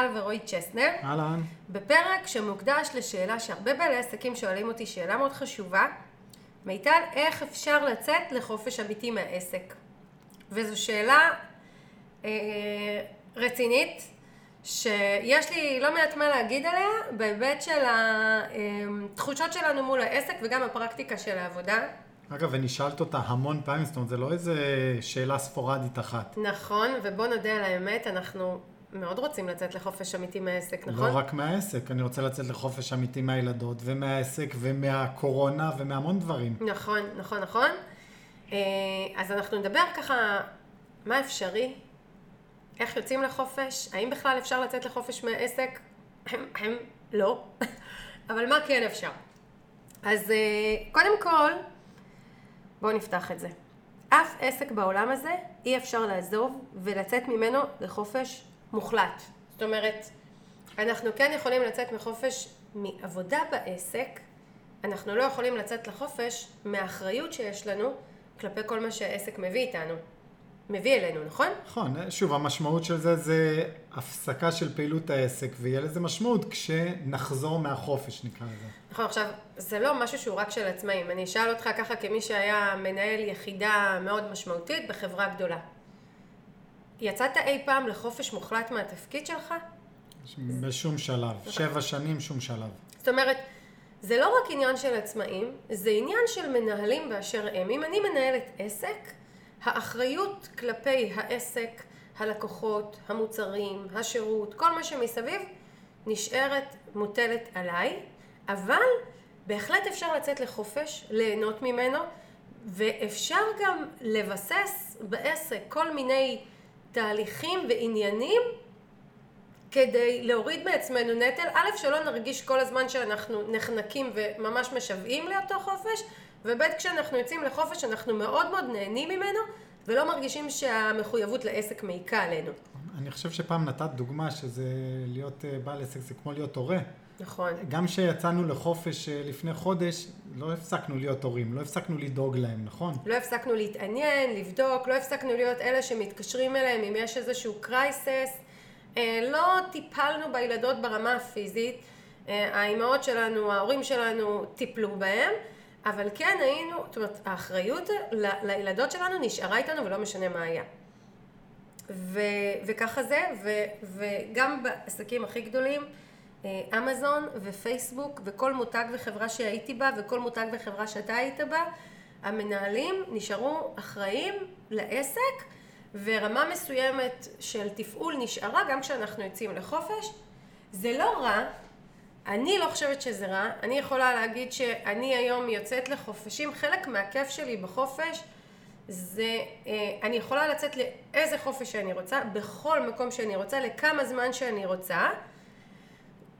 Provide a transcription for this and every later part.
מיטל ורועי צ'סנר. אהלן. בפרק שמוקדש לשאלה שהרבה בעלי עסקים שואלים אותי, שאלה מאוד חשובה. מיטל, איך אפשר לצאת לחופש אמיתי מהעסק? וזו שאלה אה, רצינית, שיש לי לא מעט מה להגיד עליה, בהיבט של התחושות שלנו מול העסק וגם הפרקטיקה של העבודה. אגב, אני שאלת אותה המון פעמים, זאת אומרת, זה לא איזה שאלה ספורדית אחת. נכון, ובוא נודה על האמת, אנחנו מאוד רוצים לצאת לחופש אמיתי מהעסק, נכון? לא רק מהעסק, אני רוצה לצאת לחופש אמיתי מהילדות, ומהעסק, ומהקורונה, ומהמון דברים. נכון, נכון, נכון. אה, אז אנחנו נדבר ככה, מה אפשרי? איך יוצאים לחופש? האם בכלל אפשר לצאת לחופש מהעסק? לא. אבל מה כן אפשר? אז אה, קודם כל, בואו נפתח את זה. אף עסק בעולם הזה אי אפשר לעזוב ולצאת ממנו לחופש מוחלט. זאת אומרת, אנחנו כן יכולים לצאת מחופש מעבודה בעסק, אנחנו לא יכולים לצאת לחופש מהאחריות שיש לנו כלפי כל מה שהעסק מביא איתנו. מביא אלינו, נכון? נכון, שוב, המשמעות של זה זה הפסקה של פעילות העסק, ויהיה לזה משמעות כשנחזור מהחופש, נקרא לזה. נכון, עכשיו, זה לא משהו שהוא רק של עצמאים. אני אשאל אותך ככה כמי שהיה מנהל יחידה מאוד משמעותית בחברה גדולה. יצאת אי פעם לחופש מוחלט מהתפקיד שלך? בשום שלב. שבע שנים, שום שלב. זאת אומרת, זה לא רק עניין של עצמאים, זה עניין של מנהלים באשר הם. אם אני מנהלת עסק, האחריות כלפי העסק, הלקוחות, המוצרים, השירות, כל מה שמסביב, נשארת מוטלת עליי, אבל בהחלט אפשר לצאת לחופש, ליהנות ממנו, ואפשר גם לבסס בעסק כל מיני תהליכים ועניינים כדי להוריד מעצמנו נטל, א', שלא נרגיש כל הזמן שאנחנו נחנקים וממש משוועים לאותו חופש, וב', כשאנחנו יוצאים לחופש אנחנו מאוד מאוד נהנים ממנו, ולא מרגישים שהמחויבות לעסק מעיקה עלינו. אני חושב שפעם נתת דוגמה שזה להיות אה, בעל עסק זה כמו להיות הורה. נכון. גם כשיצאנו לחופש אה, לפני חודש, לא הפסקנו להיות הורים, לא הפסקנו לדאוג להם, נכון? לא הפסקנו להתעניין, לבדוק, לא הפסקנו להיות אלה שמתקשרים אליהם אם יש איזשהו קרייסס. אה, לא טיפלנו בילדות ברמה הפיזית, האימהות שלנו, ההורים שלנו טיפלו בהם. אבל כן היינו, זאת אומרת, האחריות לילדות שלנו נשארה איתנו ולא משנה מה היה. ו, וככה זה, ו, וגם בעסקים הכי גדולים, אה, אמזון ופייסבוק וכל מותג וחברה שהייתי בה וכל מותג וחברה שאתה היית בה, המנהלים נשארו אחראים לעסק ורמה מסוימת של תפעול נשארה גם כשאנחנו יוצאים לחופש. זה לא רע, אני לא חושבת שזה רע, אני יכולה להגיד שאני היום יוצאת לחופשים, חלק מהכיף שלי בחופש זה, אה, אני יכולה לצאת לאיזה חופש שאני רוצה, בכל מקום שאני רוצה, לכמה זמן שאני רוצה,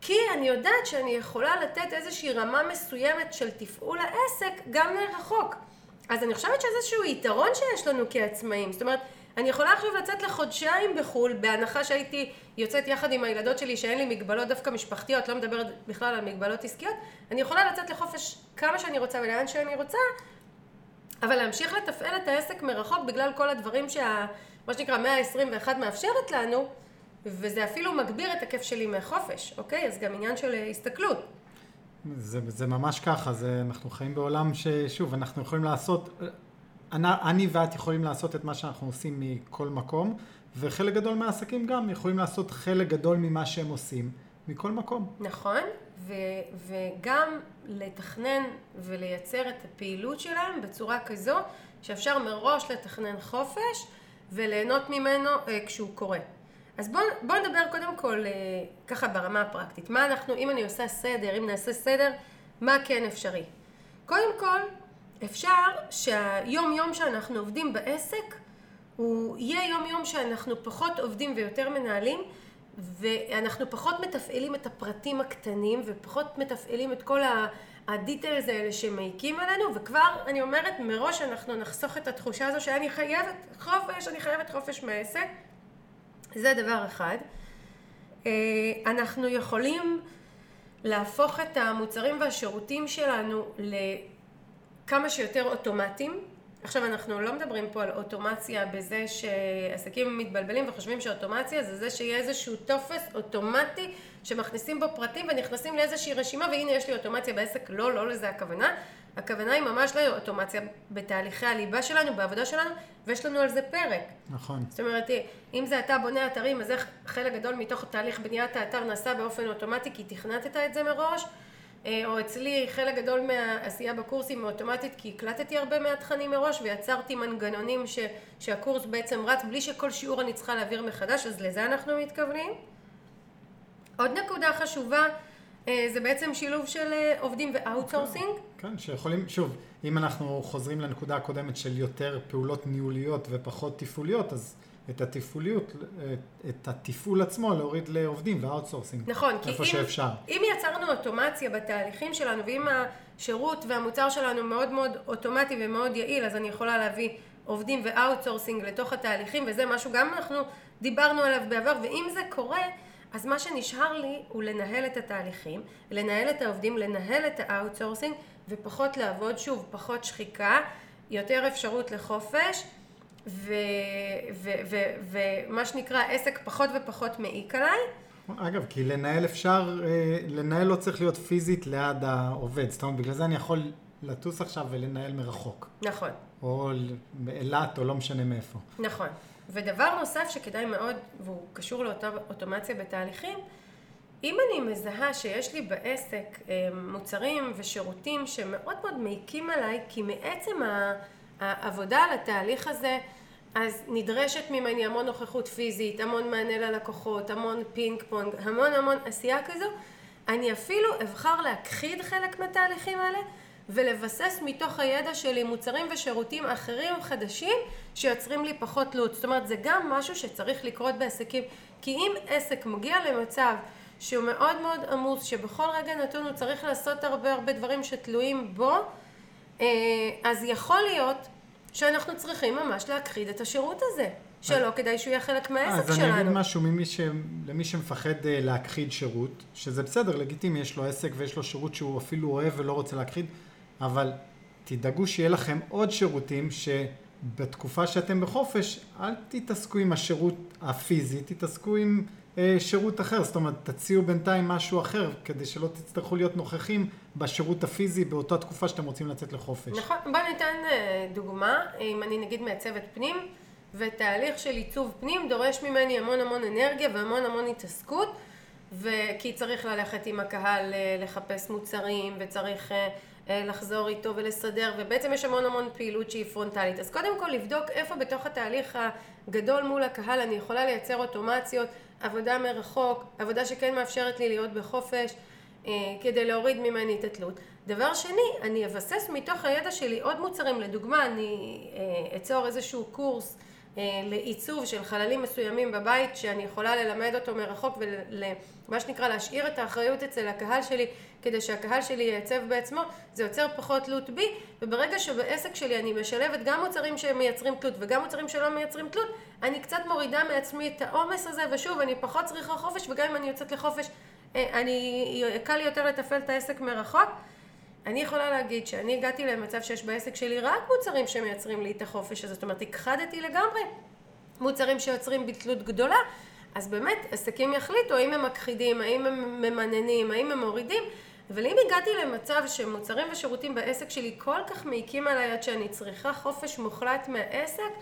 כי אני יודעת שאני יכולה לתת איזושהי רמה מסוימת של תפעול העסק גם לרחוק. אז אני חושבת שזה איזשהו יתרון שיש לנו כעצמאים, זאת אומרת, אני יכולה עכשיו לצאת לחודשיים בחו"ל, בהנחה שהייתי יוצאת יחד עם הילדות שלי, שאין לי מגבלות דווקא משפחתיות, לא מדברת בכלל על מגבלות עסקיות, אני יכולה לצאת לחופש כמה שאני רוצה ולאן שאני רוצה, אבל להמשיך לתפעל את העסק מרחוק בגלל כל הדברים שה... מה שנקרא, מאה ה-21 מאפשרת לנו, וזה אפילו מגביר את הכיף שלי מהחופש, אוקיי? אז גם עניין של הסתכלות. זה, זה ממש ככה, זה, אנחנו חיים בעולם ששוב, אנחנו יכולים לעשות, אני ואת יכולים לעשות את מה שאנחנו עושים מכל מקום, וחלק גדול מהעסקים גם יכולים לעשות חלק גדול ממה שהם עושים מכל מקום. נכון, ו- וגם לתכנן ולייצר את הפעילות שלהם בצורה כזו שאפשר מראש לתכנן חופש וליהנות ממנו אה, כשהוא קורה. אז בואו בוא נדבר קודם כל אה, ככה ברמה הפרקטית. מה אנחנו, אם אני עושה סדר, אם נעשה סדר, מה כן אפשרי? קודם כל, אפשר שהיום יום שאנחנו עובדים בעסק הוא יהיה יום יום שאנחנו פחות עובדים ויותר מנהלים ואנחנו פחות מתפעלים את הפרטים הקטנים ופחות מתפעלים את כל הדיטלס האלה שמעיקים עלינו וכבר אני אומרת מראש אנחנו נחסוך את התחושה הזו שאני חייבת חופש, אני חייבת חופש מהעסק זה דבר אחד. אה, אנחנו יכולים להפוך את המוצרים והשירותים שלנו כמה שיותר אוטומטיים, עכשיו אנחנו לא מדברים פה על אוטומציה בזה שעסקים מתבלבלים וחושבים שאוטומציה זה זה שיהיה איזשהו טופס אוטומטי שמכניסים בו פרטים ונכנסים לאיזושהי רשימה והנה יש לי אוטומציה בעסק, לא, לא לזה הכוונה. הכוונה היא ממש לאוטומציה בתהליכי הליבה שלנו, בעבודה שלנו, ויש לנו על זה פרק. נכון. זאת אומרת, אם זה אתה בונה אתרים, אז איך חלק גדול מתוך תהליך בניית האתר נעשה באופן אוטומטי כי תכנתת את זה מראש, או אצלי חלק גדול מהעשייה בקורסים אוטומטית כי הקלטתי הרבה מהתכנים מראש ויצרתי מנגנונים ש, שהקורס בעצם רץ בלי שכל שיעור אני צריכה להעביר מחדש, אז לזה אנחנו מתכוונים. עוד נקודה חשובה אה, זה בעצם שילוב של אה, עובדים ואוטסורסינג. כן, שיכולים, שוב, אם אנחנו חוזרים לנקודה הקודמת של יותר פעולות ניהוליות ופחות תפעוליות, אז את התפעוליות, את התפעול עצמו להוריד לעובדים ו outsourcing. נכון, כי אם, שאפשר. אם יצרנו אוטומציה בתהליכים שלנו, ואם השירות והמוצר שלנו מאוד מאוד אוטומטי ומאוד יעיל, אז אני יכולה להביא עובדים ו outsourcing לתוך התהליכים, וזה משהו גם אנחנו דיברנו עליו בעבר, ואם זה קורה, אז מה שנשאר לי הוא לנהל את התהליכים, לנהל את העובדים, לנהל את ה outsourcing ופחות לעבוד, שוב, פחות שחיקה, יותר אפשרות לחופש ומה שנקרא עסק פחות ופחות מעיק עליי. אגב, כי לנהל אפשר, אה, לנהל לא צריך להיות פיזית ליד העובד, זאת אומרת, בגלל זה אני יכול לטוס עכשיו ולנהל מרחוק. נכון. או באילת או לא משנה מאיפה. נכון. ודבר נוסף שכדאי מאוד, והוא קשור לאותה אוטומציה בתהליכים, אם אני מזהה שיש לי בעסק אה, מוצרים ושירותים שמאוד מאוד מעיקים עליי, כי מעצם העבודה על התהליך הזה, אז נדרשת ממני המון נוכחות פיזית, המון מענה ללקוחות, המון פינג פונג, המון המון עשייה כזו, אני אפילו אבחר להכחיד חלק מהתהליכים האלה ולבסס מתוך הידע שלי מוצרים ושירותים אחרים חדשים שיוצרים לי פחות תלות. זאת אומרת, זה גם משהו שצריך לקרות בעסקים, כי אם עסק מגיע למצב שהוא מאוד מאוד עמוס, שבכל רגע נתון הוא צריך לעשות הרבה הרבה דברים שתלויים בו, אז יכול להיות שאנחנו צריכים ממש להכחיד את השירות הזה. שלא כדאי שהוא יהיה חלק מהעסק שלנו. אז אני אגיד משהו ממי ש... למי שמפחד אה, להכחיד שירות, שזה בסדר, לגיטימי, יש לו עסק ויש לו שירות שהוא אפילו אוהב ולא רוצה להכחיד, אבל תדאגו שיהיה לכם עוד שירותים שבתקופה שאתם בחופש, אל תתעסקו עם השירות הפיזי, תתעסקו עם אה, שירות אחר, זאת אומרת תציעו בינתיים משהו אחר כדי שלא תצטרכו להיות נוכחים בשירות הפיזי באותה תקופה שאתם רוצים לצאת לחופש. נכון, בוא ניתן אה, דוגמה, אם אני נגיד מעצבת פנים ותהליך של עיצוב פנים דורש ממני המון המון אנרגיה והמון המון התעסקות וכי צריך ללכת עם הקהל אה, לחפש מוצרים וצריך לחזור איתו ולסדר ובעצם יש המון המון פעילות שהיא פרונטלית. אז קודם כל לבדוק איפה בתוך התהליך הגדול מול הקהל אני יכולה לייצר אוטומציות עבודה מרחוק, עבודה שכן מאפשרת לי להיות בחופש אה, כדי להוריד ממני את התלות. דבר שני, אני אבסס מתוך הידע שלי עוד מוצרים, לדוגמה אני אה, אצור איזשהו קורס לעיצוב של חללים מסוימים בבית שאני יכולה ללמד אותו מרחוק ומה שנקרא להשאיר את האחריות אצל הקהל שלי כדי שהקהל שלי ייצב בעצמו, זה יוצר פחות תלות בי. וברגע שבעסק שלי אני משלבת גם מוצרים שמייצרים תלות וגם מוצרים שלא מייצרים תלות, אני קצת מורידה מעצמי את העומס הזה ושוב אני פחות צריכה חופש וגם אם אני יוצאת לחופש אה, אני, קל לי יותר לתפעל את העסק מרחוק אני יכולה להגיד שאני הגעתי למצב שיש בעסק שלי רק מוצרים שמייצרים לי את החופש הזה, זאת אומרת, הכחדתי לגמרי מוצרים שיוצרים בתלות גדולה, אז באמת עסקים יחליטו האם הם מכחידים, האם הם ממננים, האם הם מורידים, אבל אם הגעתי למצב שמוצרים ושירותים בעסק שלי כל כך מעיקים עליי עד שאני צריכה חופש מוחלט מהעסק,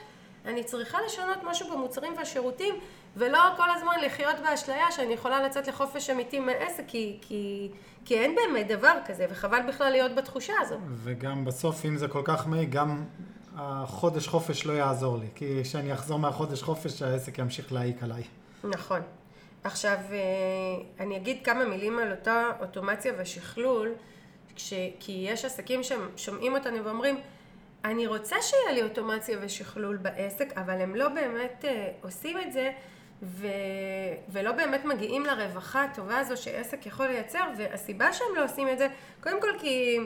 אני צריכה לשנות משהו במוצרים והשירותים ולא כל הזמן לחיות באשליה שאני יכולה לצאת לחופש אמיתי מהעסק כי, כי, כי אין באמת דבר כזה וחבל בכלל להיות בתחושה הזו. וגם בסוף אם זה כל כך מעיק גם החודש חופש לא יעזור לי כי כשאני אחזור מהחודש חופש העסק ימשיך להעיק עליי. נכון. עכשיו אה, אני אגיד כמה מילים על אותה אוטומציה ושכלול כש, כי יש עסקים ששומעים אותנו ואומרים אני רוצה שיהיה לי אוטומציה ושכלול בעסק, אבל הם לא באמת אה, עושים את זה ו... ולא באמת מגיעים לרווחה הטובה הזו שעסק יכול לייצר, והסיבה שהם לא עושים את זה, קודם כל כי,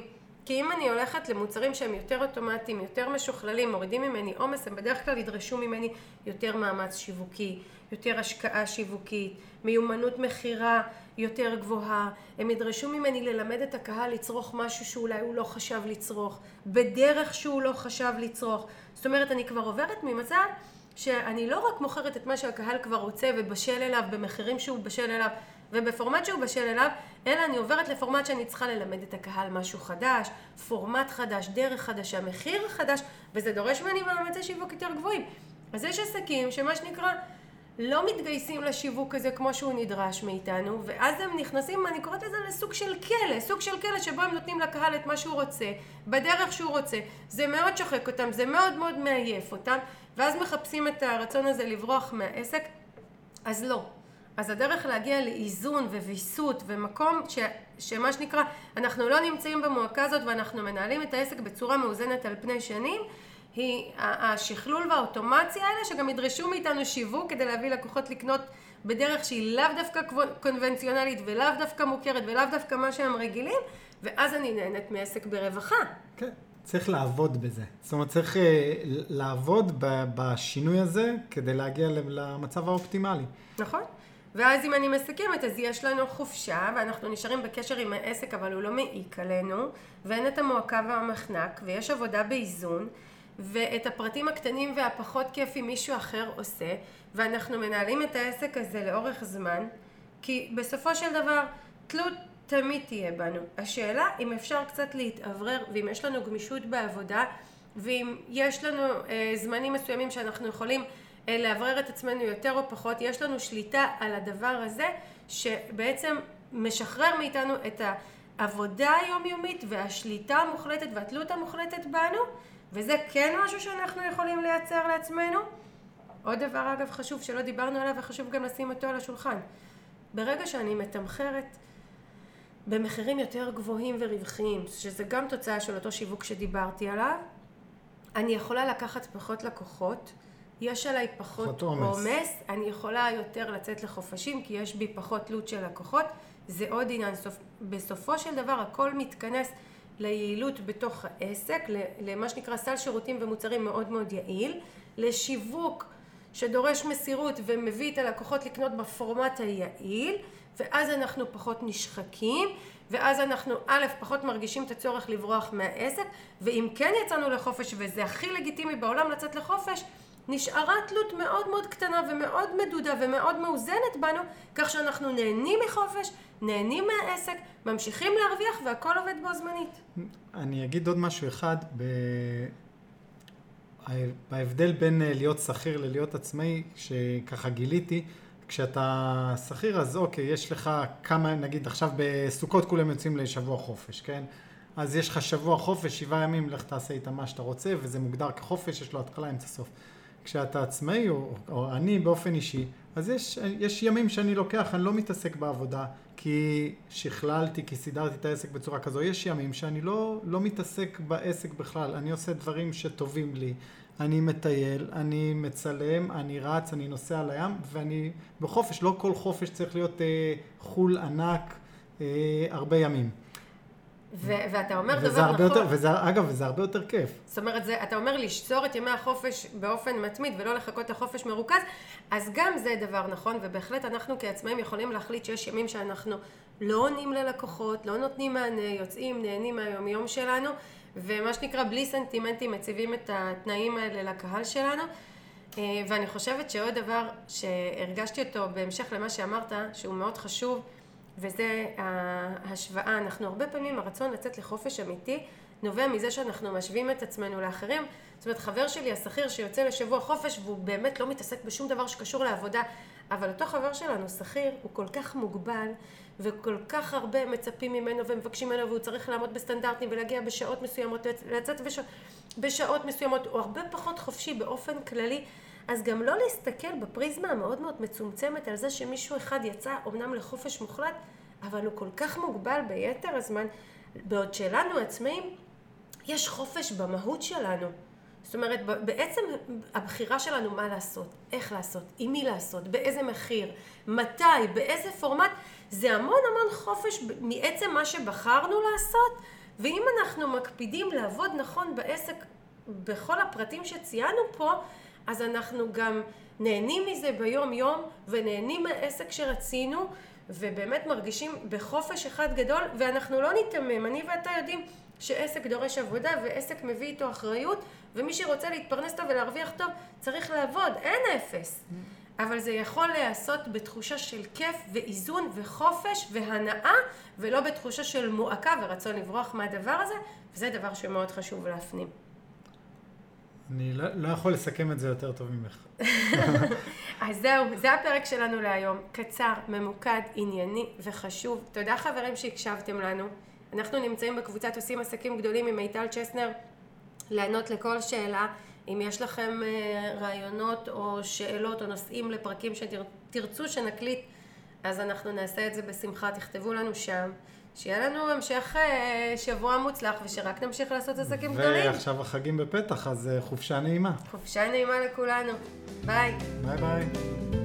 כי אם אני הולכת למוצרים שהם יותר אוטומטיים, יותר משוכללים, מורידים ממני עומס, הם בדרך כלל ידרשו ממני יותר מאמץ שיווקי, יותר השקעה שיווקית, מיומנות מכירה יותר גבוהה, הם ידרשו ממני ללמד את הקהל לצרוך משהו שאולי הוא לא חשב לצרוך, בדרך שהוא לא חשב לצרוך. זאת אומרת, אני כבר עוברת ממצב שאני לא רק מוכרת את מה שהקהל כבר רוצה ובשל אליו במחירים שהוא בשל אליו ובפורמט שהוא בשל אליו, אלא אני עוברת לפורמט שאני צריכה ללמד את הקהל משהו חדש, פורמט חדש, דרך חדשה, מחיר חדש, וזה דורש ממני מאמצי שיווק יותר גבוהים. אז יש עסקים שמה שנקרא לא מתגייסים לשיווק הזה כמו שהוא נדרש מאיתנו, ואז הם נכנסים, אני קוראת לזה לסוג של כלא, סוג של כלא שבו הם נותנים לקהל את מה שהוא רוצה, בדרך שהוא רוצה. זה מאוד שוחק אותם, זה מאוד מאוד מעייף אותם, ואז מחפשים את הרצון הזה לברוח מהעסק, אז לא. אז הדרך להגיע לאיזון וויסות ומקום ש, שמה שנקרא, אנחנו לא נמצאים במועקה הזאת ואנחנו מנהלים את העסק בצורה מאוזנת על פני שנים, היא השכלול והאוטומציה האלה שגם ידרשו מאיתנו שיווק כדי להביא לקוחות לקנות בדרך שהיא לאו דווקא קונבנציונלית ולאו דווקא מוכרת ולאו דווקא מה שהם רגילים ואז אני נהנית מעסק ברווחה. כן, צריך לעבוד בזה. זאת אומרת, צריך uh, לעבוד בשינוי הזה כדי להגיע למצב האופטימלי. נכון. ואז אם אני מסכמת, אז יש לנו חופשה, ואנחנו נשארים בקשר עם העסק, אבל הוא לא מעיק עלינו, ואין את המועקה והמחנק, ויש עבודה באיזון, ואת הפרטים הקטנים והפחות כיפים מישהו אחר עושה, ואנחנו מנהלים את העסק הזה לאורך זמן, כי בסופו של דבר, תלות תמיד תהיה בנו. השאלה אם אפשר קצת להתאוורר, ואם יש לנו גמישות בעבודה, ואם יש לנו אה, זמנים מסוימים שאנחנו יכולים אה, לאוורר את עצמנו יותר או פחות, יש לנו שליטה על הדבר הזה שבעצם משחרר מאיתנו את העבודה היומיומית והשליטה המוחלטת והתלות המוחלטת בנו וזה כן משהו שאנחנו יכולים לייצר לעצמנו. עוד דבר אגב חשוב שלא דיברנו עליו וחשוב גם לשים אותו על השולחן. ברגע שאני מתמחרת במחירים יותר גבוהים ורווחיים, שזה גם תוצאה של אותו שיווק שדיברתי עליו, אני יכולה לקחת פחות לקוחות יש עליי פחות עומס, אני יכולה יותר לצאת לחופשים כי יש בי פחות תלות של לקוחות, זה עוד עניין. סופ... בסופו של דבר הכל מתכנס ליעילות בתוך העסק, למה שנקרא סל שירותים ומוצרים מאוד מאוד יעיל, לשיווק שדורש מסירות ומביא את הלקוחות לקנות בפורמט היעיל, ואז אנחנו פחות נשחקים, ואז אנחנו א', פחות מרגישים את הצורך לברוח מהעסק, ואם כן יצאנו לחופש, וזה הכי לגיטימי בעולם לצאת לחופש, נשארה תלות מאוד מאוד קטנה ומאוד מדודה ומאוד מאוזנת בנו, כך שאנחנו נהנים מחופש, נהנים מהעסק, ממשיכים להרוויח והכל עובד בו זמנית. אני אגיד עוד משהו אחד, ב... בהבדל בין אה, להיות שכיר ללהיות עצמאי, שככה גיליתי, כשאתה שכיר אז אוקיי, יש לך כמה, נגיד עכשיו בסוכות כולם יוצאים לשבוע חופש, כן? אז יש לך שבוע חופש, שבעה ימים, לך תעשה איתם מה שאתה רוצה, וזה מוגדר כחופש, יש לו התחלה, אמצע סוף. כשאתה עצמאי, או, או אני באופן אישי, אז יש, יש ימים שאני לוקח, אני לא מתעסק בעבודה, כי שכללתי, כי סידרתי את העסק בצורה כזו. יש ימים שאני לא, לא מתעסק בעסק בכלל, אני עושה דברים שטובים לי. אני מטייל, אני מצלם, אני רץ, אני נוסע לים, ואני בחופש, לא כל חופש צריך להיות אה, חול ענק אה, הרבה ימים. ו- ואתה אומר דבר נכון. יותר, וזה, אגב, וזה הרבה יותר כיף. זאת אומרת, זה, אתה אומר לשצור את ימי החופש באופן מתמיד ולא לחכות לחופש מרוכז, אז גם זה דבר נכון, ובהחלט אנחנו כעצמאים יכולים להחליט שיש ימים שאנחנו לא עונים ללקוחות, לא נותנים מענה, יוצאים, נהנים מהיומיום שלנו, ומה שנקרא, בלי סנטימנטים מציבים את התנאים האלה לקהל שלנו. אה, ואני חושבת שעוד דבר שהרגשתי אותו בהמשך למה שאמרת, שהוא מאוד חשוב, וזה ההשוואה. אנחנו הרבה פעמים, הרצון לצאת לחופש אמיתי נובע מזה שאנחנו משווים את עצמנו לאחרים. זאת אומרת, חבר שלי השכיר שיוצא לשבוע חופש והוא באמת לא מתעסק בשום דבר שקשור לעבודה, אבל אותו חבר שלנו, שכיר, הוא כל כך מוגבל וכל כך הרבה מצפים ממנו ומבקשים ממנו והוא צריך לעמוד בסטנדרטים ולהגיע בשעות מסוימות, לצאת בש... בשעות מסוימות, הוא הרבה פחות חופשי באופן כללי. אז גם לא להסתכל בפריזמה המאוד מאוד מצומצמת על זה שמישהו אחד יצא אומנם לחופש מוחלט, אבל הוא כל כך מוגבל ביתר הזמן, בעוד שלנו עצמאים יש חופש במהות שלנו. זאת אומרת, בעצם הבחירה שלנו מה לעשות, איך לעשות, עם מי לעשות, באיזה מחיר, מתי, באיזה פורמט, זה המון המון חופש מעצם מה שבחרנו לעשות, ואם אנחנו מקפידים לעבוד נכון בעסק בכל הפרטים שציינו פה, אז אנחנו גם נהנים מזה ביום יום ונהנים מהעסק שרצינו ובאמת מרגישים בחופש אחד גדול ואנחנו לא ניתמם, אני ואתה יודעים שעסק דורש עבודה ועסק מביא איתו אחריות ומי שרוצה להתפרנס טוב ולהרוויח טוב צריך לעבוד, אין אפס. אבל זה יכול להיעשות בתחושה של כיף ואיזון וחופש והנאה ולא בתחושה של מועקה ורצון לברוח מהדבר הזה וזה דבר שמאוד חשוב להפנים. אני לא, לא יכול לסכם את זה יותר טוב ממך. אז זהו, זה הפרק שלנו להיום. קצר, ממוקד, ענייני וחשוב. תודה חברים שהקשבתם לנו. אנחנו נמצאים בקבוצת עושים עסקים גדולים עם מיטל צ'סנר לענות לכל שאלה. אם יש לכם אה, רעיונות או שאלות או נושאים לפרקים שתרצו שנקליט, אז אנחנו נעשה את זה בשמחה, תכתבו לנו שם. שיהיה לנו המשך אה, שבוע מוצלח ושרק נמשיך לעשות עסקים גדולים. ועכשיו החגים בפתח, אז אה, חופשה נעימה. חופשה נעימה לכולנו. ביי. ביי ביי.